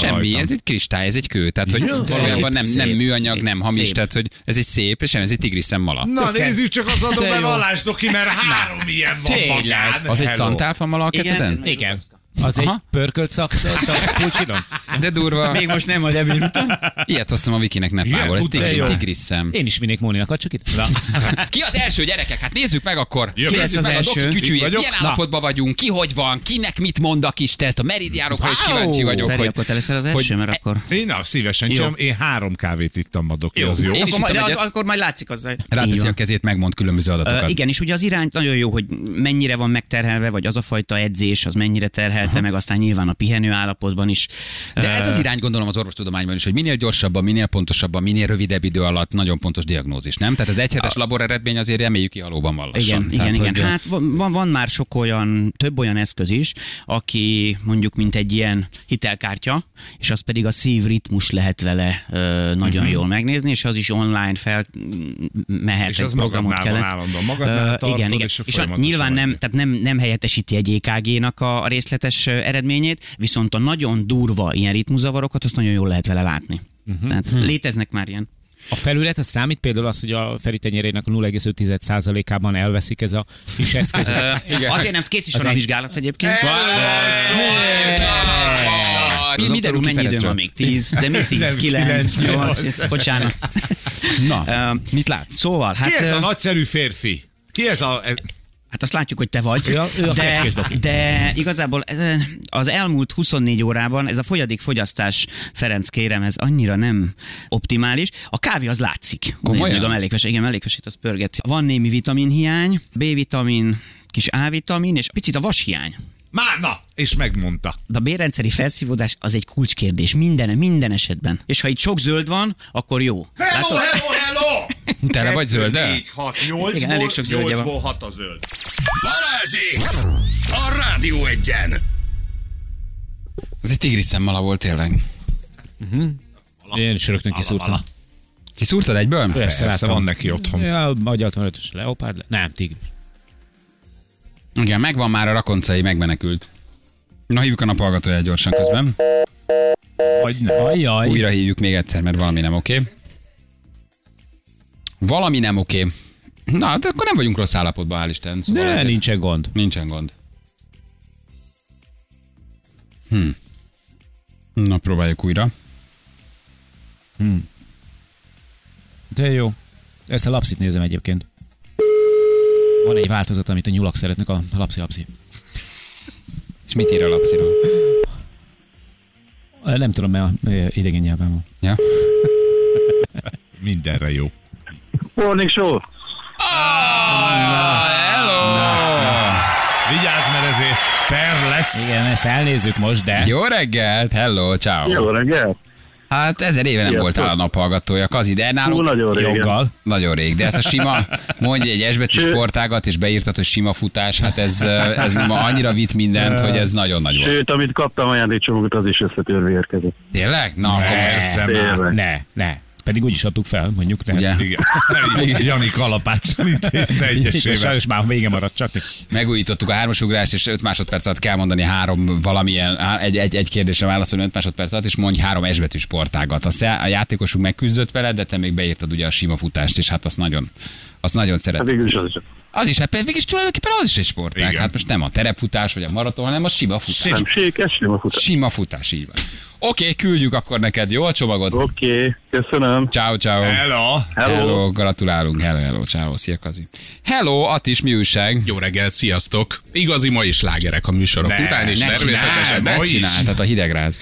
Semmi, ez egy kristály, ez egy kő. Tehát, hogy valójában nem, nem műanyag, nem hamis, tehát, hogy ez egy szép, és nem, ez egy tigris szem mala. Na nézzük csak az De jó. adóbevallás doki, mert három ilyen van magán. Az egy szantálfa mala a kezeden? Igen. Az egy Aha. pörkölt szak a pulcsinon. De durva. Még most nem, a debüt után. Ilyet hoztam a Vikinek nepából. Ez tudod, tigris, jó. tigris szem. Én is vinnék Móninak, csak itt. Na. Ki az első gyerekek? Hát nézzük meg akkor. Jövök. Nézzük Ki lesz meg az a doki kütyűjét. vagyok. Milyen Na. állapotban vagyunk? Ki hogy van? Kinek mit mond a kis teszt? A meridiánokra is Wow. kíváncsi vagyok. Feri, hogy- akkor te leszel az első, mert akkor... Én na, szívesen csinálom. Én három kávét ittam ma, doki, Jó. az jó. Én is Akkor az, akkor majd látszik azzal. Így Ráteszi a kezét, megmond különböző adatokat. igen, és ugye az irány nagyon jó, hogy mennyire van megterhelve, vagy az a fajta edzés, az mennyire terhelte meg, aztán nyilván a pihenő állapotban is. De ez az irány gondolom az orvostudományban is, hogy minél gyorsabban, minél pontosabban, minél rövidebb idő alatt nagyon pontos diagnózis, nem? Tehát az egyhetes labor eredmény azért reméljük ki halóban van lassan. Igen, igen, Tehát, igen. hogy- Hát van, van- van már sok olyan, több olyan eszköz is, aki mondjuk mint egy ilyen hitelkártya, és az pedig a szívritmus lehet vele ö, nagyon uh-huh. jól megnézni, és az is online fel mehet És egy az programot magadnál van kellett. állandóan. Magadnál tartod, igen, igen. és És a, nyilván nem, tehát nem, nem helyettesíti egy EKG-nak a, a részletes eredményét, viszont a nagyon durva ilyen ritmuszavarokat azt nagyon jól lehet vele látni. Uh-huh. Tehát Hm. léteznek már ilyen. A felület, az számít például az, hogy a Feri tenyérének a 0,5%-ában elveszik ez a kis eszköz. Ö, Azért nem kész is Az van a vizsgálat egyébként. Mi, mi derül ki mennyi időm van még? 10, de mi 10, Nem, 9, kilenc, 8, bocsánat. Na, mit látsz? Szóval, Ki hát, ez a nagyszerű férfi? Ki ez a... hát azt látjuk, hogy te vagy. Ő a- ő a de, de igazából az elmúlt 24 órában ez a folyadék fogyasztás, Ferenc kérem, ez annyira nem optimális. A kávé az látszik. Komolyan? Nézd meg a mellékves, igen, mellékvesét az pörgeti. Van némi vitaminhiány, B-vitamin, kis A-vitamin, és picit a vashiány. Már na! És megmondta. De a bérrendszeri felszívódás az egy kulcskérdés. Minden, minden esetben. És ha itt sok zöld van, akkor jó. Hello, Látod? hello, hello! Tele vagy zölddel? 4, 6, 8 Igen, elég sok zöldje van. 8-ból 6 a zöld. Balázsék! A Rádió egyen! Ez egy tigris szemmala volt tényleg. Én is rögtön kiszúrtam. vala. Kiszúrtad egyből? Persze, Persze, van neki otthon. Ja, magyar tanulatos leopárd. le- Nem, tigris. Igen, megvan már a rakoncai, megmenekült. Na, hívjuk a naphallgatóját gyorsan közben. Vagy nem. Ajjaj. Újra hívjuk még egyszer, mert valami nem oké. Valami nem oké. Na, hát akkor nem vagyunk rossz állapotban, hál' Isten. Szóval De azért nincsen gond. nincsen gond. Hm. Na, próbáljuk újra. De jó. Ezt a lapszit nézem egyébként. Van egy változat, amit a nyulak szeretnek, a lapszi lapszi. És mit ír a lapsziról? Nem tudom, mert idegen nyelven van. Ja? Mindenre jó. Morning show! Hello! Vigyázz, mert ezért per lesz. Igen, ezt elnézzük most, de... Jó reggelt, hello, ciao. Jó reggel! Hát ezer éve nem Sziasztok. voltál a naphallgatója, Kazi, de Hú, nálunk nagyon régen. Joggal. nagyon rég. De ez a sima, mondj egy esbetű sportágat, és beírtad, hogy sima futás, hát ez, ez ma annyira vitt mindent, hogy ez nagyon nagy volt. Sőt, amit kaptam ajándékcsomagot, az is összetörve érkezett. Tényleg? Na, akkor most. Ne, ne. Pedig úgy is adtuk fel, mondjuk. De ugye Igen. Jani kalapáccsal intézte egyesével. Sajnos már vége maradt csak. megújítottuk a hármasugrást, és 5 másodperc alatt kell mondani három valamilyen, egy, egy, egy kérdésre válaszolni 5 másodperc alatt, és mondj három esbetű sportágat. A, szá- a játékosunk megküzdött veled, de te még beírtad ugye a sima futást, és hát azt nagyon, azt nagyon Hát szeret. végül is az is. Az is, hát végig is tulajdonképpen az is egy sportág. Igen. Hát most nem a terepfutás, vagy a maraton, hanem a sima futás. Nem sima futás. Sima futás, így van. Oké, küldjük akkor neked, jó a csomagot? Oké, okay, köszönöm. Ciao, ciao. Hello. Hello. Hello, gratulálunk, hello, hello, ciao, szia Kazi. Hello, Attis, mi újság? Jó reggelt, sziasztok! Igazi mai slágerek a műsorok Ne, után, és Ne természetesen ma ne is. csinálj, tehát a hidegráz.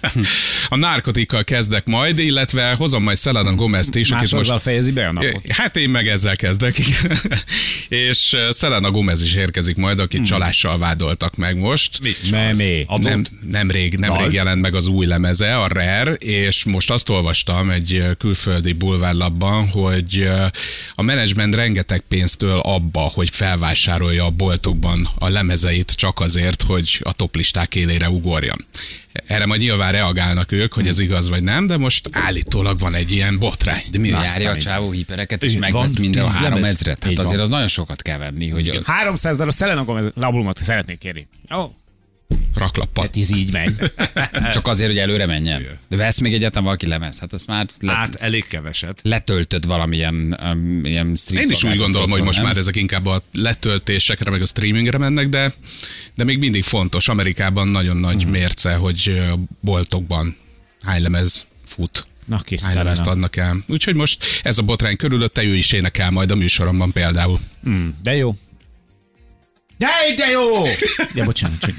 a narkotikkal kezdek majd, illetve hozom majd Selena Gomez-t is, Más most... fejezi be a napot. Hát én meg ezzel kezdek. és uh, Selena Gomez is érkezik majd, akit csalással vádoltak meg most. Mit Memé. Adott? Nem, nemrég, nemrég Dalt? jelent meg az új lemeze, a Rare, és most azt olvastam egy külföldi bulvárlapban, hogy a menedzsment rengeteg pénztől abba, hogy felvásárolja a boltokban a lemezeit csak azért, hogy a toplisták élére ugorjon. Erre majd nyilván reagálnak ők, hogy ez igaz vagy nem, de most állítólag van egy ilyen botrány. De mi, járja a csávó hipereket, és megvesz minden a három ezret. Hát azért az nagyon sokat kell venni, hogy 300 darab Selena Gomez labulumot szeretnék kérni. Ó, Raklappal. hát ez így megy. csak azért, hogy előre menjen. De vesz még egyáltalán valaki lemez. Hát azt már let, Hát elég keveset. letöltöd valamilyen um, ilyen stream Én is úgy gondolom, hogy most nem? már ezek inkább a letöltésekre, meg a streamingre mennek, de, de még mindig fontos. Amerikában nagyon nagy Mhm. mérce, hogy boltokban hány lemez fut. Na kis Hány lemezt Selena. adnak el. Úgyhogy most ez a botrány körülötte, ő is énekel majd a műsoromban például. Hmm, de jó. De, de jó! Ja, bocsánat, csak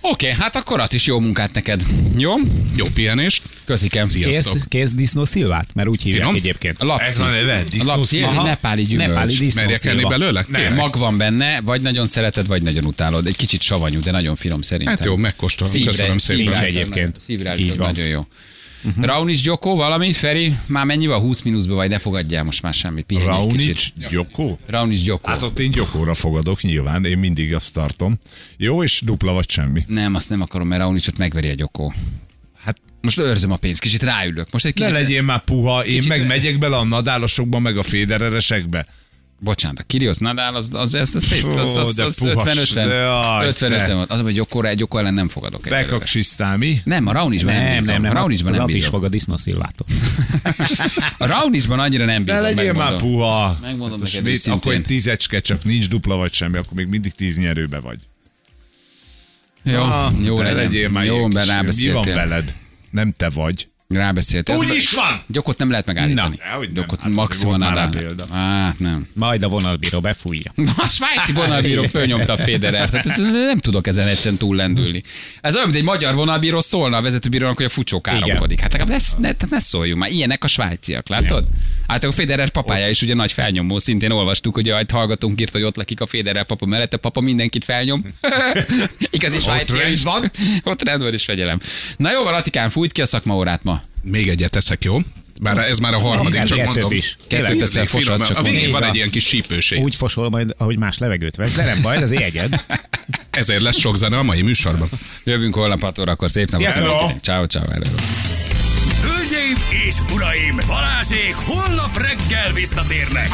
Oké, hát akkor at is jó munkát neked. Jó? Jó pihenést. Köszikem. Sziasztok. kész, kész disznó szilvát? Mert úgy hívják Finom? egyébként. A lapszi. Ez van neve, A disznó lapszi, ez egy nepáli gyümölcs. Nepáli disznó Merjek enni belőle? Nem, Kérlek. mag van benne, vagy nagyon szereted, vagy nagyon utálod. Egy kicsit savanyú, de nagyon finom szerintem. Hát jó, megkóstolom. Szívre, Köszönöm szépen. szívre, egyébként. Szívre Így van. nagyon jó. Uh-huh. Raunic Gyoko, valamit, Feri? Már mennyi van? 20 mínuszba vagy, ne fogadjál most már semmit. Pihenj Raunic, kicsit. Gyokó? Raunic Gyoko. Hát ott én gyokóra fogadok, nyilván, én mindig azt tartom. Jó, és dupla vagy semmi. Nem, azt nem akarom, mert Raunicot megveri a Gyoko. Hát Most őrzöm a pénzt, kicsit ráülök. Most egy ne kicsit... legyél már puha, én Kicsit- meg megyek bele a nadálosokba, meg a fédereresekbe. Bocsánat, a Kirios Nadal, az, az, az, az, az, az, az, de az puhas, 50-50. de jaj, 50 te. 50 volt. Az, hogy Gyokóra, Gyokó ellen nem fogadok. Bekaksisztál mi? Nem, a Raunicban nem, Nem, bízom. nem, nem. A Raunicban az nem ap is bízom. fog a disznó szilvától. A Raunicban annyira nem Ne bízom. legyél már puha. Megmondom Hát neked mit? Akkor egy tízecske, csak nincs dupla vagy semmi, akkor még mindig tíz nyerőbe vagy. Jó, Ah, jó legyen. legyél már Jó, Mi van veled? Nem te vagy. Rábeszéltél. Úgy Ez- is van! Gyokot nem lehet megállítani. Na, nem. Gyokot Hát maximum példa. Hát nem. Majd a vonalbíró befújja. A svájci vonalbíró fölnyomta a Federer, tehát ez, nem tudok ezen egyszerűen túl lendülni. Ez olyan, mint egy magyar vonalbíró szólna a vezetőbírónak, hogy a fucsó káromkodik. Hát legalább ne, ne, ne szóljunk már, ilyenek a svájciak, látod? Hát a Federer papája is ugye nagy felnyomó, szintén olvastuk, hogy egy hallgatónk írt, hogy ott lakik a Federer papa mellette, papa mindenkit felnyom. Igazi svájci. is. van. Ott rend van és fegyelem. Na jó van, Atikán, fújt ki a szakmaórát ma. Még egyet teszek, jó? Bár ez már a harmadik, csak mondom. is. Kettőt teszel, fosat, csak A végén van egy ilyen kis sípőség. Úgy fosol majd, ahogy más levegőt vesz, de nem baj, ez az égyed. Ezért lesz sok zene a mai műsorban. Jövünk holnap 6 órakor, szép napot. Ciao, ciao. Hölgyeim és uraim, Balázsék holnap reggel visszatérnek.